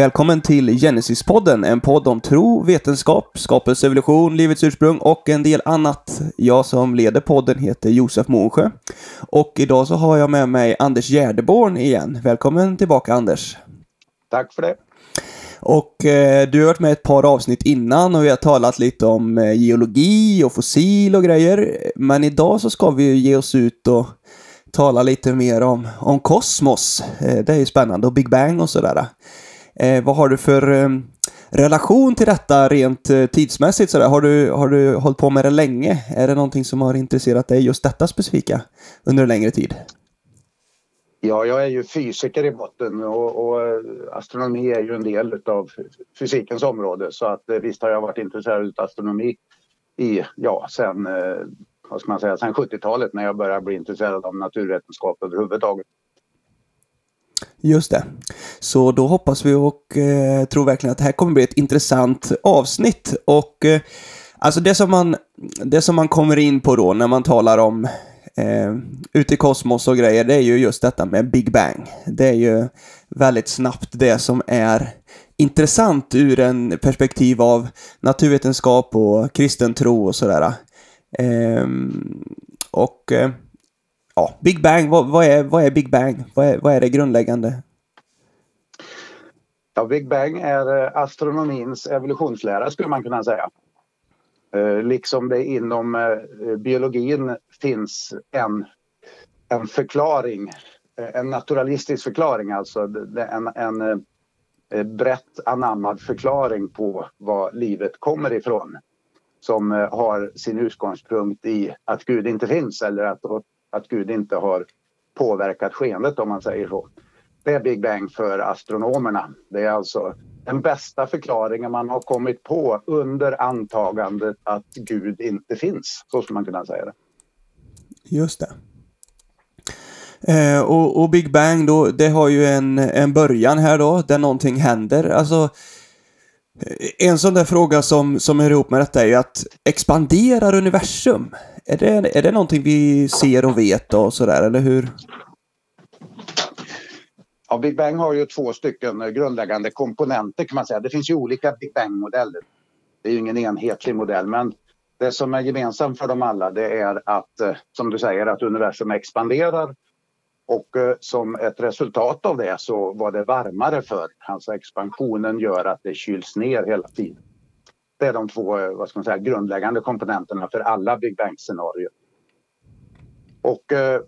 Välkommen till Genesis-podden, en podd om tro, vetenskap, skapelse, evolution, livets ursprung och en del annat. Jag som leder podden heter Josef Månsjö och idag så har jag med mig Anders Gärdeborn igen. Välkommen tillbaka Anders. Tack för det. Och eh, du har varit med ett par avsnitt innan och vi har talat lite om eh, geologi och fossil och grejer. Men idag så ska vi ge oss ut och tala lite mer om, om kosmos. Eh, det är ju spännande och Big Bang och sådär. Eh, vad har du för eh, relation till detta rent eh, tidsmässigt? Sådär? Har, du, har du hållit på med det länge? Är det någonting som har intresserat dig, just detta specifika, under en längre tid? Ja, jag är ju fysiker i botten och, och eh, astronomi är ju en del av fysikens område så att eh, visst har jag varit intresserad av astronomi i, ja, sen, eh, vad ska man säga, sen 70-talet när jag började bli intresserad av naturvetenskap överhuvudtaget. Just det. Så då hoppas vi och eh, tror verkligen att det här kommer bli ett intressant avsnitt. Och eh, alltså det som, man, det som man kommer in på då när man talar om eh, ute i kosmos och grejer, det är ju just detta med Big Bang. Det är ju väldigt snabbt det som är intressant ur en perspektiv av naturvetenskap och kristen tro och sådär. Eh, och eh, ja, Big Bang, vad, vad, är, vad är Big Bang? Vad är, vad är det grundläggande? Ja, Big Bang är eh, astronomins evolutionslära skulle man kunna säga. Eh, liksom det inom eh, biologin finns en, en förklaring, en naturalistisk förklaring alltså, en, en brett anammad förklaring på var livet kommer ifrån som har sin utgångspunkt i att Gud inte finns eller att att Gud inte har påverkat skeendet om man säger så. Det är Big Bang för astronomerna. Det är alltså den bästa förklaringen man har kommit på under antagandet att Gud inte finns. Så skulle man kunna säga det. Just det. Eh, och, och, Big Bang då, det har ju en, en början här då, där någonting händer. Alltså, en sån där fråga som, som hör ihop med detta är ju att expanderar universum? Är det, är det någonting vi ser och vet och sådär, eller hur? Ja, Big Bang har ju två stycken grundläggande komponenter kan man säga. Det finns ju olika Big Bang-modeller. Det är ju ingen enhetlig modell, men det som är gemensamt för dem alla det är att, eh, som du säger, att universum expanderar och eh, som ett resultat av det så var det varmare förr. Alltså expansionen gör att det kyls ner hela tiden. Det är de två eh, vad ska man säga, grundläggande komponenterna för alla Big Bang-scenarier. Och eh,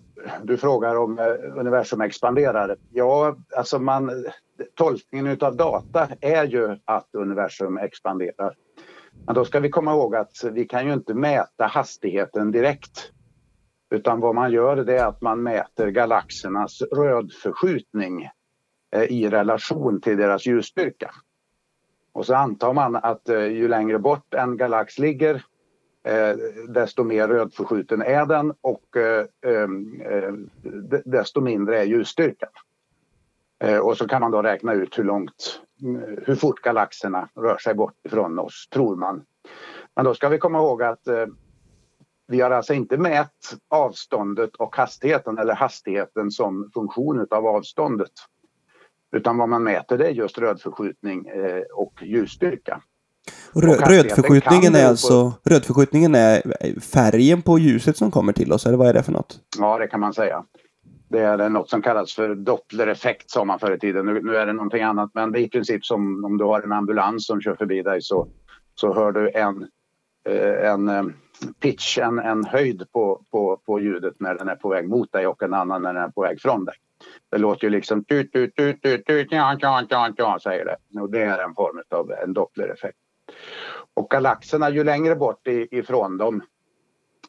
du frågar om eh, universum expanderar. Ja, alltså man, tolkningen av data är ju att universum expanderar. Men då ska vi komma ihåg att vi kan ju inte mäta hastigheten direkt. Utan vad man gör det är att man mäter galaxernas rödförskjutning eh, i relation till deras ljusstyrka. Och så antar man att eh, ju längre bort en galax ligger eh, desto mer rödförskjuten är den och ehm, desto mindre är ljusstyrkan. Och så kan man då räkna ut hur långt, mm, hur fort galaxerna rör sig bort ifrån oss, tror man. Men då ska vi komma ihåg att vi har alltså inte mätt avståndet och hastigheten eller hastigheten som funktion av avståndet. Utan vad man mäter det är just rödförskjutning eh, och ljusstyrka. Rö rödförskjutningen är alltså rödförskjutningen är färgen på ljuset som kommer till oss, eller vad är det för något? Ja, det kan man säga. Det är något som kallas för dopplereffekt sa man förr i tiden. Nu, nu, är det någonting annat, men det är i princip som om du har en ambulans som kör förbi dig så, så hör du en, Eh, en eh, pitch, en, en höjd på, på, på ljudet när den är på väg mot dig och en annan när den är på väg från dig. Det låter ju liksom tut, tut, tut, tut, tut, ja, ja, ja, ja, säger det. Och det är en form av en dopplereffekt. Och galaxerna, ju längre bort ifrån dem,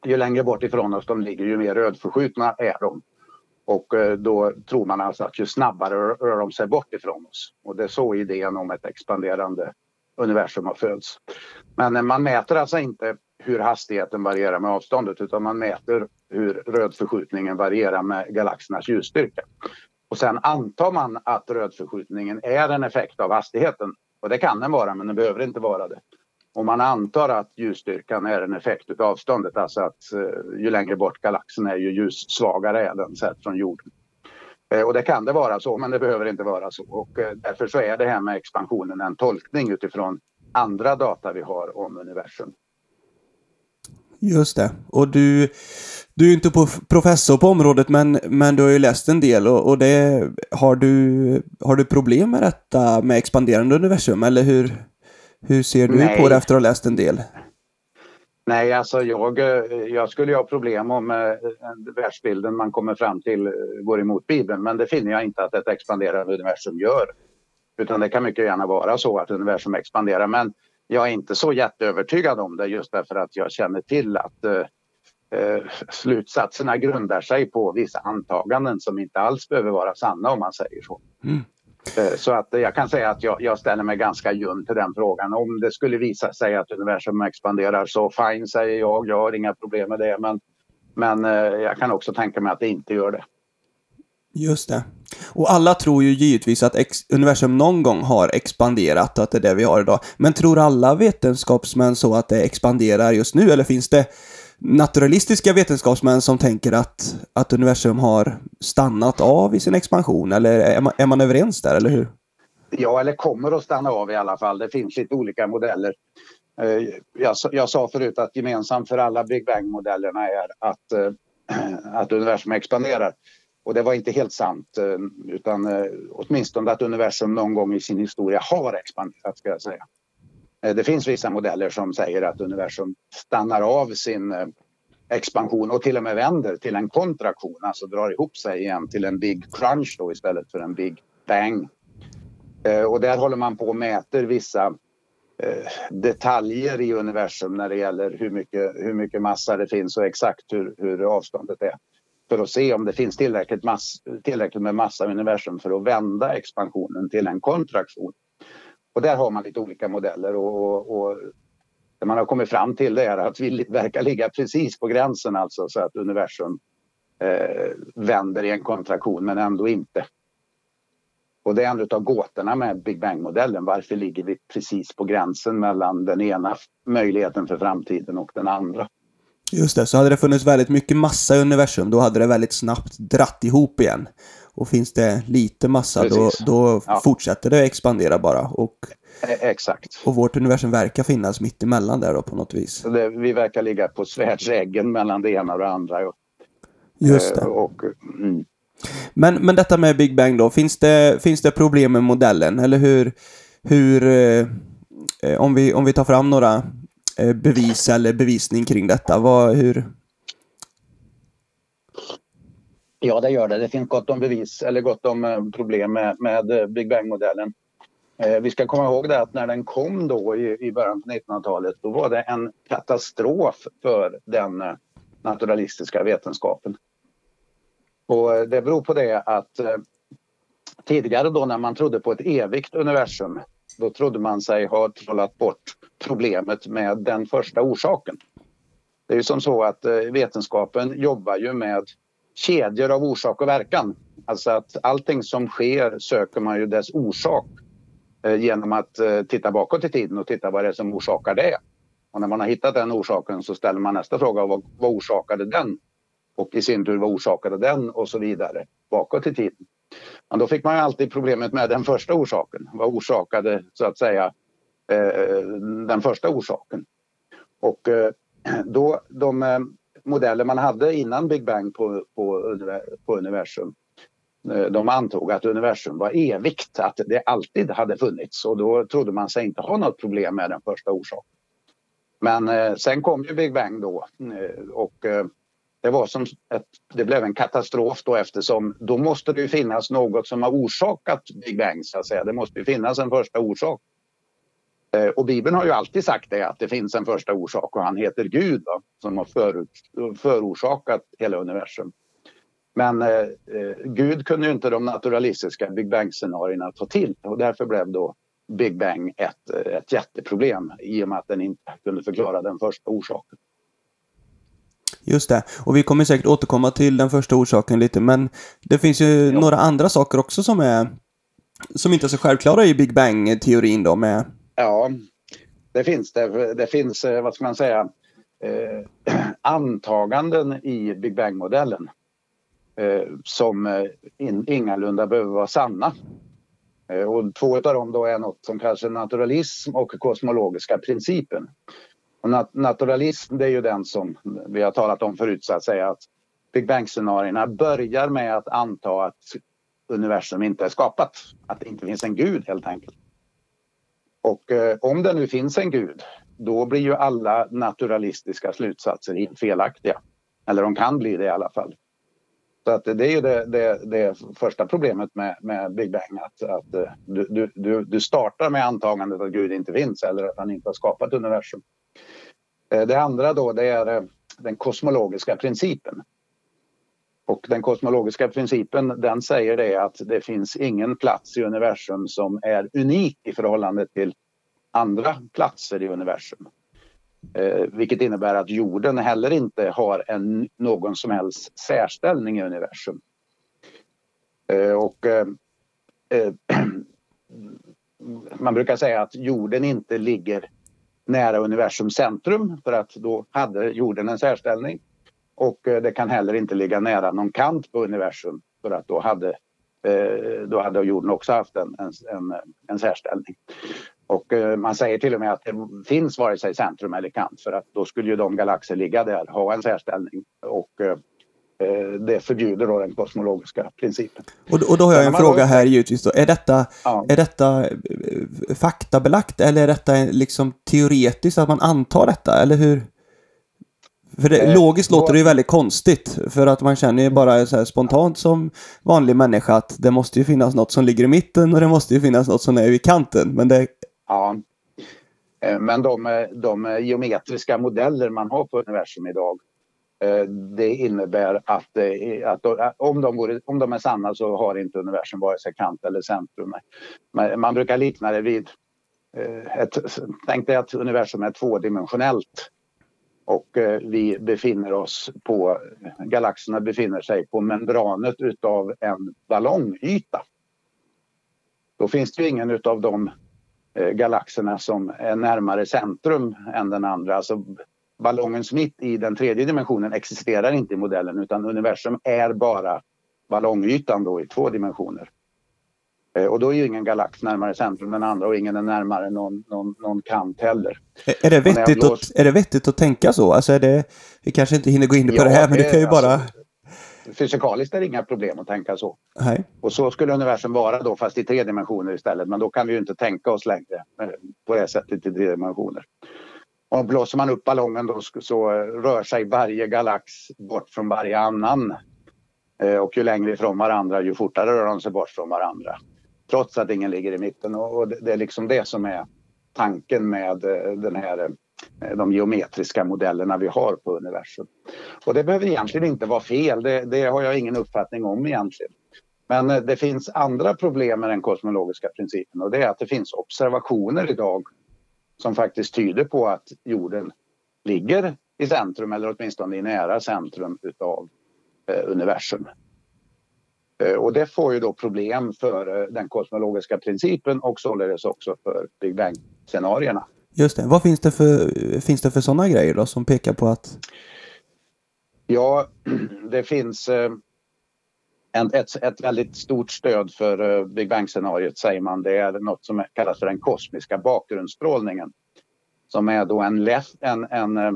ju längre bort ifrån oss de ligger, ju mer rödförskjutna är de. Och eh, då tror man alltså att ju snabbare rör de sig bort ifrån oss. Och det är så idén om ett expanderande universum har fötts. Men eh, man mäter alltså inte hur hastigheten varierar med avståndet utan man mäter hur rödförskjutningen varierar med galaxernas ljusstyrka. Och sen antar man att rödförskjutningen är en effekt av hastigheten. Och det kan den vara, men den behöver inte vara det. Och man antar att ljusstyrkan är en effekt av avståndet, alltså att eh, ju längre bort galaxen är ju ljussvagare är den sett från jorden. Och det kan det vara så, men det behöver inte vara så. Och därför så är det här med expansionen en tolkning utifrån andra data vi har om universum. Just det. Och du, du är inte professor på området, men, men du har ju läst en del och, och det, har, du, har du problem med detta med expanderande universum, eller hur, hur ser du Nej. på det efter att ha läst en del? Nej, alltså jag, eh, jag skulle ha problem om eh, världsbilden man kommer fram till eh, går emot Bibeln, men det finner jag inte att ett expanderande universum gör. Utan det kan mycket gärna vara så att universum expanderar, men jag är inte så jätteövertygad om det just därför att jag känner till att eh, eh slutsatserna grundar sig på vissa antaganden som inte alls behöver vara sanna om man säger så. Mm. Eh, så att jag kan säga att jag, jag, ställer mig ganska ljum till den frågan. Om det skulle visa sig att universum expanderar så fine säger jag, jag har inga problem med det. Men, men eh, jag kan också tänka mig att det inte gör det. Just det. Och alla tror ju givetvis att universum någon gång har expanderat att det är det vi har idag. Men tror alla vetenskapsmän så att det expanderar just nu eller finns det naturalistiska vetenskapsmän som tänker att, att universum har stannat av i sin expansion? Eller är man, är man överens där, eller hur? Ja, eller kommer att stanna av i alla fall. Det finns lite olika modeller. Eh, jag, jag sa förut att gemensamt för alla Big Bang-modellerna är att, eh, att universum expanderar. Och det var inte helt sant, eh, utan åtminstone att universum någon gång i sin historia har expanderat, ska jag säga. Eh, det finns vissa modeller som säger att universum stannar av sin eh, expansion och till och med vänder till en kontraktion, alltså drar ihop sig igen till en big crunch då istället för en big bang. Eh, och där håller man på och mäter vissa detaljer i universum när det gäller hur mycket, hur mycket massa det finns och exakt hur, hur avståndet är. För att se om det finns tillräckligt, mass, tillräckligt med massa i universum för att vända expansionen till en kontraktion. Och där har man lite olika modeller och, och det man har kommit fram till det är att vi verkar ligga precis på gränsen alltså så att universum eh, vänder i en kontraktion men ändå inte. Och det är en av gåtorna med Big Bang-modellen. Varför ligger vi precis på gränsen mellan den ena möjligheten för framtiden och den andra? Just det, så hade det funnits väldigt mycket massa i universum, då hade det väldigt snabbt dratt ihop igen. Och finns det lite massa Precis. då, då ja. fortsätter det expandera bara. Och, e, Exakt. Och vårt universum verkar finnas mitt emellan där då på något vis. Det, vi verkar ligga på svärdsäggen mellan det ena och det andra. Och, Just det. Eh, och, mm. men, men detta med Big Bang då, finns det, finns det problem med modellen? Eller hur, hur eh, om, vi, om vi tar fram några Eh, bevis eller bevisning kring detta, vad, hur, Ja, det gör det. Det finns gott om bevis eller gott om eh, problem med, med eh, Big Bang-modellen. Eh, vi ska komma ihåg det att när den kom då i, i början på 1900-talet då var det en katastrof för den naturalistiska vetenskapen. Och det beror på det att tidigare då när man trodde på ett evigt universum då trodde man sig ha trollat bort problemet med den första orsaken. Det är ju som så att eh, vetenskapen jobbar ju med kedjor av orsak och verkan. Alltså att allting som sker söker man ju dess orsak eh, genom att eh, titta bakåt i tiden och titta vad det är som orsakar det. Och när man har hittat den orsaken så ställer man nästa fråga, vad, vad orsakade den? Och i sin tur, vad orsakade den? Och så vidare bakåt i tiden. Men då fick man ju alltid problemet med den första orsaken. Vad orsakade så att säga eh, den första orsaken? Och eh, då de eh, modeller man hade innan Big Bang på, på, på universum eh, de antog att universum var evigt, att det alltid hade funnits och då trodde man sig inte ha något problem med den första orsaken. Men eh, sen kom ju Big Bang då eh, och eh, det var som ett, det blev en katastrof då eftersom då måste det ju finnas något som har orsakat Big Bang så att säga. Det måste ju finnas en första orsak. Eh, och Bibeln har ju alltid sagt det att det finns en första orsak och han heter Gud då, som har förut, förorsakat hela universum. Men eh, eh, Gud kunde ju inte de naturalistiska Big Bang-scenarierna ta till och därför blev då Big Bang ett, ett jätteproblem i och med att den inte kunde förklara den första orsaken. Just det. Och vi kommer säkert återkomma till den första orsaken lite, men det finns ju ja. några andra saker också som är som inte är så självklara i Big Bang-teorin då med Ja, det finns det. Det finns, eh, vad ska man säga, eh, antaganden i Big Bang-modellen eh, som eh, in, ingalunda behöver vara sanna. Eh, och två av dem då är något som kallas naturalism och kosmologiska principen. Och nat naturalism det är ju den som vi har talat om förut så att säga att Big Bang-scenarierna börjar med att anta att universum inte är skapat. Att det inte finns en gud helt enkelt. Och eh, om det nu finns en gud, då blir ju alla naturalistiska slutsatser helt felaktiga. Eller de kan bli det i alla fall. Så att det är ju det, det, det första problemet med, med, Big Bang. Att, att eh, du, du, du startar med antagandet att Gud inte finns eller att han inte har skapat universum. Eh, det andra då det är eh, den kosmologiska principen. Och den kosmologiska principen den säger det att det finns ingen plats i universum som är unik i förhållande till andra platser i universum. Eh, vilket innebär att jorden heller inte har en, någon som helst särställning i universum. Eh, och eh, eh man brukar säga att jorden inte ligger nära universums centrum för att då hade jorden en särställning. Och eh, det kan heller inte ligga nära någon kant på universum för att då hade, eh, då hade jorden också haft en, en, en särställning. Och eh, man säger till och med att det finns vare sig centrum eller kant för att då skulle ju de galaxer ligga där, ha en särställning. Och det förbjuder då den kosmologiska principen. Och, och då har jag en fråga här givetvis då. Är detta, ja. är detta faktabelagt eller är detta liksom teoretiskt att man antar detta? Eller hur? För det, eh, logiskt låter det ju väldigt konstigt. För att man känner ju bara så spontant som vanlig människa att det måste ju finnas något som ligger i mitten och det måste ju finnas något som är vid kanten. Men det... Ja. Eh, men de, de geometriska modeller man har på universum idag eh, Eh, det innebär att, eh, att eh, om, de vore, om de är sanna så har inte universum vare sig kant eller centrum. Man brukar likna det vid ett, tänk dig att universum är tvådimensionellt och vi befinner oss på, galaxerna befinner sig på membranet utav en ballongyta. Då finns det ju ingen utav de galaxerna som är närmare centrum än den andra. Alltså ballongens mitt i den tredje dimensionen existerar inte i modellen utan universum är bara ballongytan då i två dimensioner. Eh, och då är ju ingen galax närmare centrum än andra och ingen är närmare någon, någon, någon kant heller. Är, det vettigt blås... att, är det vettigt att tänka så? Alltså är det, vi kanske inte hinner gå in på ja, det här, men det kan ju bara... Alltså, fysikaliskt är det inga problem att tänka så. Nej. Och så skulle universum vara då, fast i tre dimensioner istället. Men då kan vi ju inte tänka oss längre eh, på det sättet i tre dimensioner. Och blåser man upp ballongen då så eh, rör sig varje galax bort från varje annan. Eh, och ju längre ifrån varandra, ju fortare rör de sig bort från varandra trots att ingen ligger i mitten. Och det är liksom det som är tanken med eh, den här, de geometriska modellerna vi har på universum. Och det behöver egentligen inte vara fel, det, det har jag ingen uppfattning om egentligen. Men det finns andra problem med den kosmologiska principen och det är att det finns observationer idag som faktiskt tyder på att jorden ligger i centrum eller åtminstone i nära centrum utav universum. Eh, och det får ju då problem för eh, den kosmologiska principen och således också för Big Bang-scenarierna. Just det. Vad finns det för, finns det för sådana grejer då som pekar på att... Ja, det finns en, ett, ett väldigt stort stöd för eh, Big Bang-scenariot säger man. Det är något som kallas för den kosmiska bakgrundsstrålningen. Som är då en, en, en eh,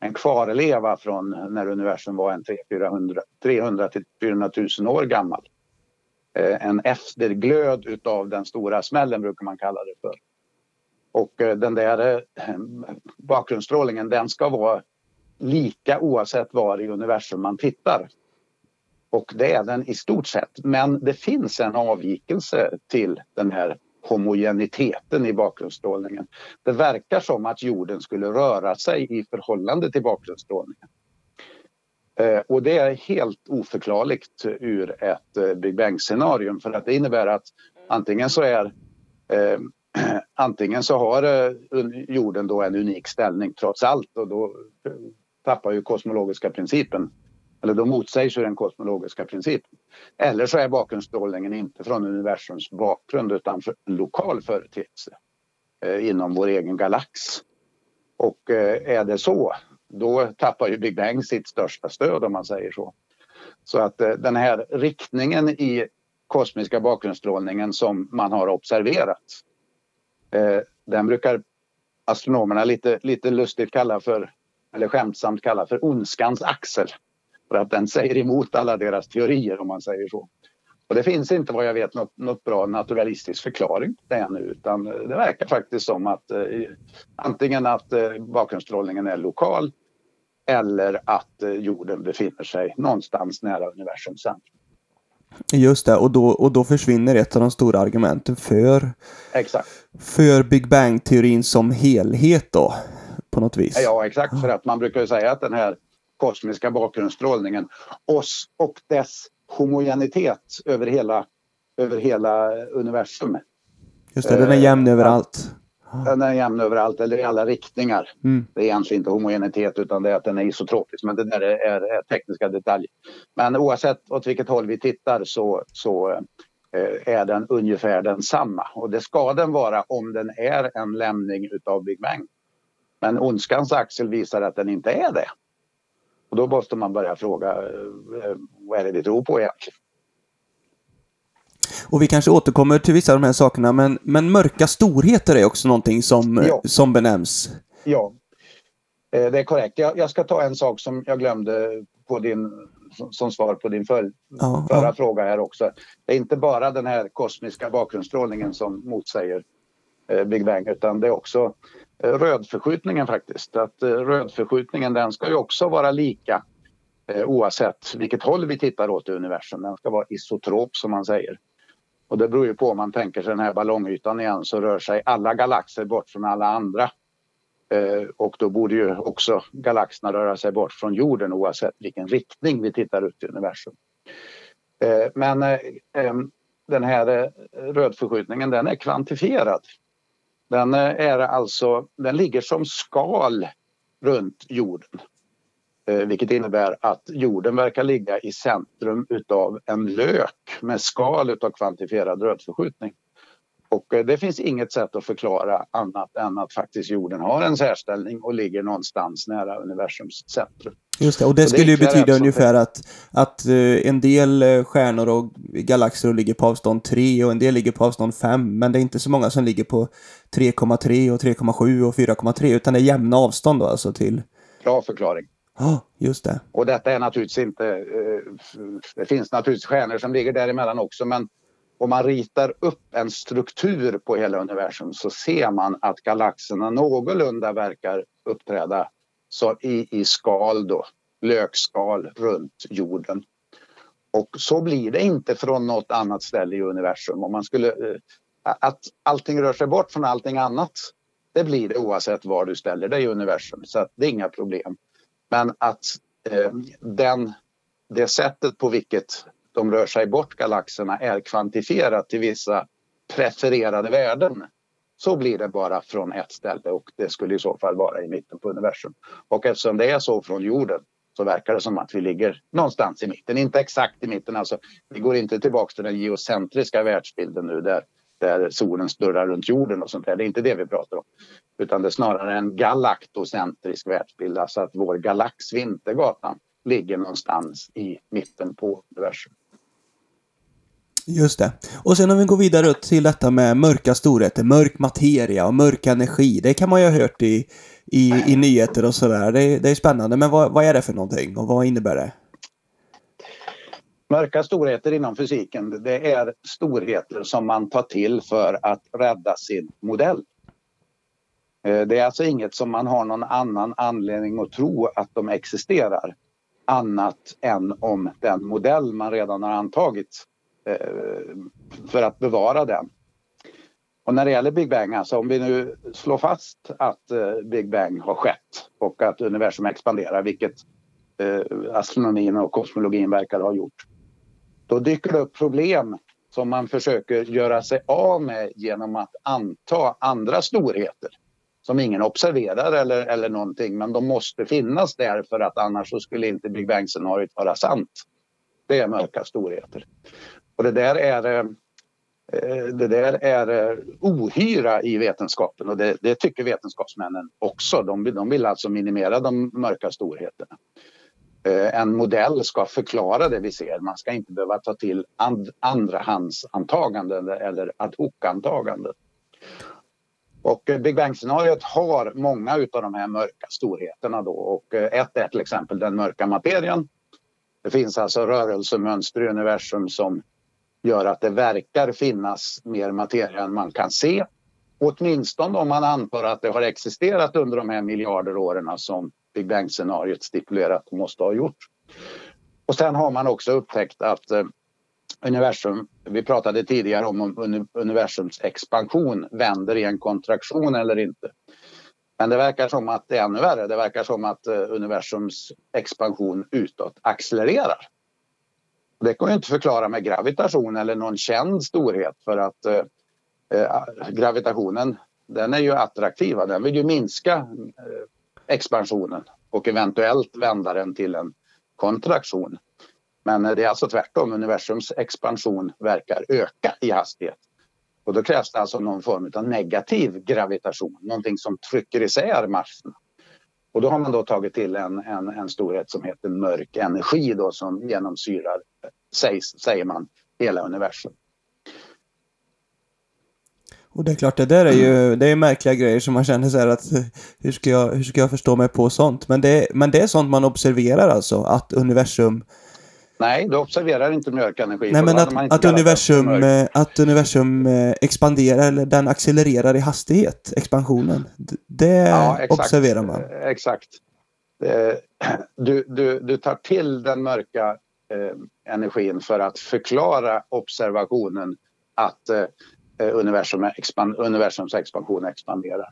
en kvarleva från när universum var en 300 till 400 000 år gammal. Eh, en efterglöd utav den stora smällen brukar man kalla det för. Och den där bakgrundsstrålningen den ska vara lika oavsett var i universum man tittar. Och det är den i stort sett. Men det finns en avvikelse till den här homogeniteten i bakgrundsstrålningen. Det verkar som att jorden skulle röra sig i förhållande till bakgrundsstrålningen. Eh, och det är helt oförklarligt ur ett eh, Big Bang-scenarium för att det innebär att antingen så är eh, antingen så har eh, jorden då en unik ställning trots allt och då tappar ju kosmologiska principen eller då motsägs ju den kosmologiska principen. Eller så är bakgrundsstrålningen inte från universums bakgrund utan en lokal företeelse eh, inom vår egen galax. Och eh, är det så, då tappar ju Big Bang sitt största stöd om man säger så. Så att eh, den här riktningen i kosmiska bakgrundsstrålningen som man har observerat. Eh, den brukar astronomerna lite, lite lustigt kalla för, eller skämtsamt kalla för ondskans axel. För att den säger emot alla deras teorier om man säger så. Och det finns inte vad jag vet något, något bra naturalistisk förklaring på det nu utan det verkar faktiskt som att eh, antingen att eh, bakgrundsstrålningen är lokal eller att eh, jorden befinner sig någonstans nära universums centrum. Just det, och då, och då försvinner ett av de stora argumenten för, Exakt. för Big Bang-teorin som helhet då, på något vis. Ja, exakt. För att man brukar säga att den här kosmiska bakgrundsstrålningen oss och dess homogenitet över hela, över hela universum. Just det, den är jämn Eh, överallt. Den är jämn överallt eller i alla riktningar. Mm. Det är egentligen inte homogenitet utan det är att den är isotropisk. Men det där är, är, är tekniska detaljer. Men oavsett åt vilket håll vi tittar så, så eh, är den ungefär densamma. Och det ska den vara om den är en lämning utav Big Bang. Men ondskans axel visar att den inte är det. Och då måste man börja fråga eh, vad är det vi tror på egentligen? Och vi kanske återkommer till vissa av de här sakerna, men, men mörka storheter är också någonting som, Ja. som benämns. Ja, eh, det är korrekt. Jag, jag ska ta en sak som jag glömde på din, som, som svar på din för, Ja, förra ja. fråga här också. Det är inte bara den här kosmiska bakgrundsstrålningen som motsäger eh, Eh, Big Bang utan det är också eh, rödförskjutningen faktiskt. Att eh, rödförskjutningen den ska ju också vara lika oavsett vilket håll vi tittar åt i universum. Den ska vara isotrop som man säger. Och det beror ju på om man tänker sig den här ballongytan igen så rör sig alla galaxer bort från alla andra. Eh, och då borde ju också galaxerna röra sig bort från jorden oavsett vilken riktning vi tittar ut i universum. Eh, men eh, den här rödförskjutningen den är kvantifierad. Den eh, är alltså, den ligger som skal runt jorden. Eh, vilket innebär att jorden verkar ligga i centrum utav en lök med skal utav kvantifierad rödförskjutning. Och eh, det finns inget sätt att förklara annat än att faktiskt jorden har en särställning och ligger någonstans nära universums centrum. Just det, och det det skulle ju betyda ungefär att, att eh, en del eh, stjärnor och galaxer ligger på avstånd 3 och en del ligger på avstånd 5. Men det är inte så många som ligger på 3,3 och 3,7 och 4,3 utan det är jämna avstånd då alltså till... Bra förklaring. Ja, just det. Och detta är naturligtvis inte... Eh, det finns naturligtvis stjärnor som ligger däremellan också men om man ritar upp en struktur på hela universum så ser man att galaxerna någorlunda verkar uppträda så i, i skal då, lökskal runt jorden. Och så blir det inte från något annat ställe i universum. Om man skulle, eh, att allting rör sig bort från allting annat, det blir det oavsett var du ställer dig i universum. Så att det är inga problem. Men att eh, den, det sättet på vilket de rör sig bort, galaxerna, är kvantifierat till vissa prefererade värden. Så blir det bara från ett ställe och det skulle i så fall vara i mitten på universum. Och eftersom det är så från jorden så verkar det som att vi ligger någonstans i mitten. Inte exakt i mitten, alltså vi går inte tillbaka till den geocentriska världsbilden nu där, där solen snurrar runt jorden och sånt där. Det är inte det vi pratar om. Utan det är snarare en galaktocentrisk världsbild, alltså att vår galax Vintergatan ligger någonstans i mitten på universum. Just det. Och sen om vi går vidare till detta med mörka storheter, mörk materia och mörk energi. Det kan man ju ha hört i, i, i nyheter och sådär. Det, det är spännande. Men vad, vad är det för någonting och vad innebär det? Mörka storheter inom fysiken, det är storheter som man tar till för att rädda sin modell. Eh, det är alltså inget som man har någon annan anledning att tro att de existerar annat än om den modell man redan har antagit Eh, för att bevara den. Och när det gäller Big Bang, alltså om vi nu slår fast att eh, Big Bang har skett och att universum expanderar, vilket eh, astronomin och kosmologin verkar ha gjort. Då dyker det upp problem som man försöker göra sig av med genom att anta andra storheter som ingen observerar eller, eller någonting, men de måste finnas där för att annars så skulle inte Big Bang-scenariot vara sant. Det är mörka storheter. Och det där är, eh, eh, det där är eh, ohyra i vetenskapen och det, det tycker vetenskapsmännen också. De, vill- de vill alltså minimera de mörka storheterna. en modell ska förklara det vi ser. Man ska inte behöva ta till and, andrahandsantaganden eller ad hoc-antaganden. Och Big Bang-scenariot har många av de här mörka storheterna då och ett är till exempel den mörka materien. Det finns alltså rörelsemönster i universum som gör att det verkar finnas mer materia än man kan se. Åtminstone om man antar att det har existerat under de här miljarder åren som Big Bang-scenariot stipulerat måste ha gjort. Och sen har man också upptäckt att eh, universum, vi pratade tidigare om universums expansion vänder i en kontraktion eller inte. Men det verkar som att det är ännu värre. Det verkar som att eh, universums expansion utåt accelererar. Det kan ju inte förklara med gravitation eller någon känd storhet för att eh, eh gravitationen den är ju attraktiv. Den vill ju minska eh, expansionen och eventuellt vända den till en kontraktion. Men eh, det är alltså tvärtom. Universums expansion verkar öka i hastighet. Och då krävs det alltså någon form av negativ gravitation, någonting som trycker isär Marsen. Och då har man då tagit till en, en, en storhet som heter mörk energi då som genomsyrar, sägs, säger man, hela universum. Och det är klart, det där är ju det är märkliga grejer som man känner så här att hur ska jag, hur ska jag förstå mig på sånt? Men det, men det är sånt man observerar alltså, att universum Nej, du observerar inte mjölkenergi. Nej, men att, att, universum, eh, att universum eh, expanderar, eller den accelererar i hastighet, expansionen. Det ja, exakt, observerar man. Eh, exakt. Du, du, du tar till den mörka eh, energin för att förklara observationen att eh, universum expand, universums expansion expanderar.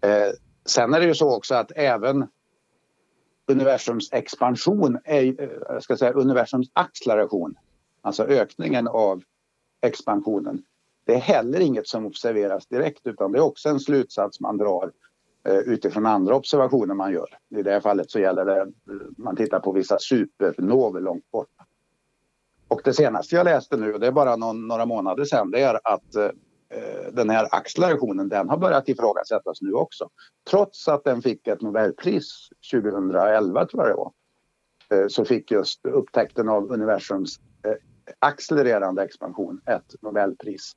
Eh, sen är det ju så också att även universums expansion, är, eh, jag ska säga universums acceleration, alltså ökningen av expansionen. Det är heller inget som observeras direkt utan det är också en slutsats man drar eh, utifrån andra observationer man gör. I det här fallet så gäller det, eh, man tittar på vissa supernover långt bort. Och det senaste jag läste nu, det är bara någon, några månader sedan, det är att Eh, den här accelerationen den har börjat ifrågasättas nu också. Trots att den fick ett Nobelpris 2011 tror jag det var. Eh, så fick just upptäckten av universums eh, accelererande expansion ett Nobelpris.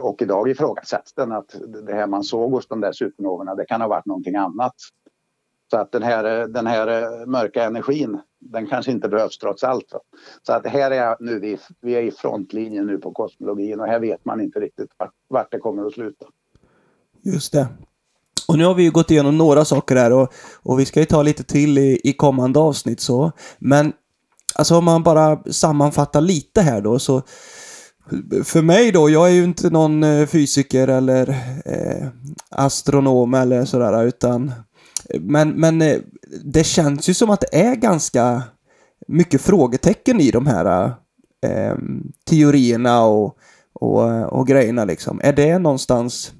Och idag ifrågasätts den att det här man såg hos de där supernovorna det kan ha varit någonting annat. Så att den här, den här eh, mörka energin den kanske inte behövs trots allt. Så att här är nu vi, vi är i frontlinjen nu på kosmologin och här vet man inte riktigt vart, vart det kommer att sluta. Just det. Och nu har vi ju gått igenom några saker här och, och vi ska ju ta lite till i, i kommande avsnitt så. Men alltså om man bara sammanfattar lite här då så för mig då, jag är ju inte någon eh, fysiker eller eh, astronom eller sådär utan men, men eh, det känns ju som att det är ganska mycket frågetecken i de här eh, teorierna och, och, och grejerna liksom. Är det någonstans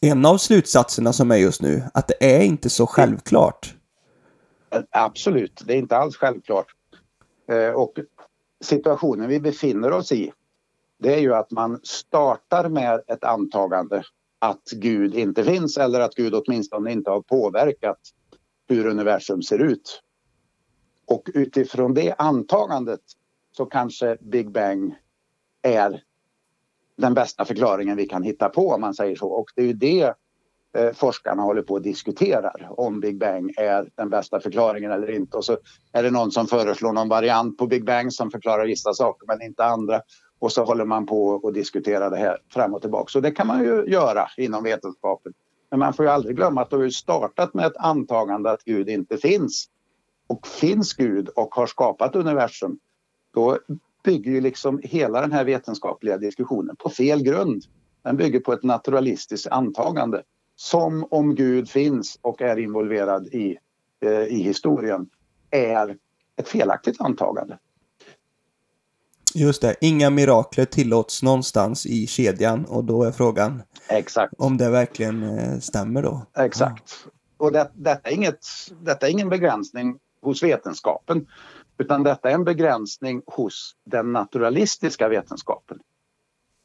en av slutsatserna som är just nu? Att det är inte så självklart? Eh, absolut, det är inte alls självklart. Eh, och situationen vi befinner oss i det är ju att man startar med ett antagande att Gud inte finns eller att Gud åtminstone inte har påverkat hur universum ser ut. Och utifrån det antagandet så kanske Big Bang är den bästa förklaringen vi kan hitta på om man säger så. Och det är ju det eh, forskarna håller på och diskuterar om Big Bang är den bästa förklaringen eller inte. Och så är det någon som föreslår någon variant på Big Bang som förklarar vissa saker men inte andra. Och så håller man på och diskuterar det här fram och tillbaka. Så det kan man ju göra inom vetenskapen. Men man får ju aldrig glömma att du har startat med ett antagande att Gud inte finns. Och finns Gud och har skapat universum, då bygger ju liksom hela den här vetenskapliga diskussionen på fel grund. Den bygger på ett naturalistiskt antagande. Som om Gud finns och är involverad i, eh, i historien är ett felaktigt antagande. Just det, inga mirakler tillåts någonstans i kedjan och då är frågan Exakt. om det verkligen eh, stämmer då. Exakt. Ja. Och det, detta, är inget, detta är ingen begränsning hos vetenskapen utan detta är en begränsning hos den naturalistiska vetenskapen.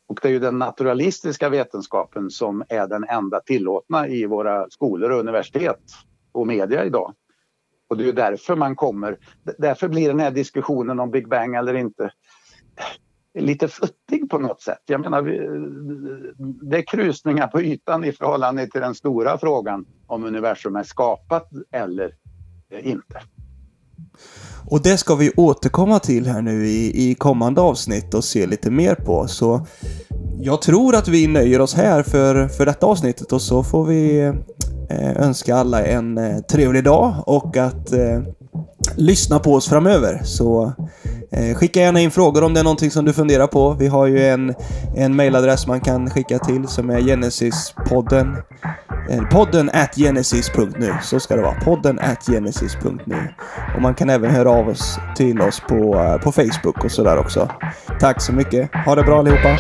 Och det är ju den naturalistiska vetenskapen som är den enda tillåtna i våra skolor och universitet och media idag. Och det är ju därför man kommer. Därför blir den här diskussionen om Big Bang eller inte lite futtig på något sätt. Jag menar, det är krusningar på ytan i förhållande till den stora frågan om universum är skapat eller inte. Och det ska vi återkomma till här nu i, i kommande avsnitt och se lite mer på. Så jag tror att vi nöjer oss här för, för detta avsnittet och så får vi eh, önska alla en eh, trevlig dag och att eh, lyssna på oss framöver. Så Eh, skicka gärna in frågor om det är någonting som du funderar på. Vi har ju en, en mailadress man kan skicka till som är Genesispodden. Eh, podden at genesis.nu. Så ska det vara. Podden at genesis.nu. Och man kan även höra av oss till oss på, eh, på Facebook och sådär också. Tack så mycket. Ha det bra allihopa.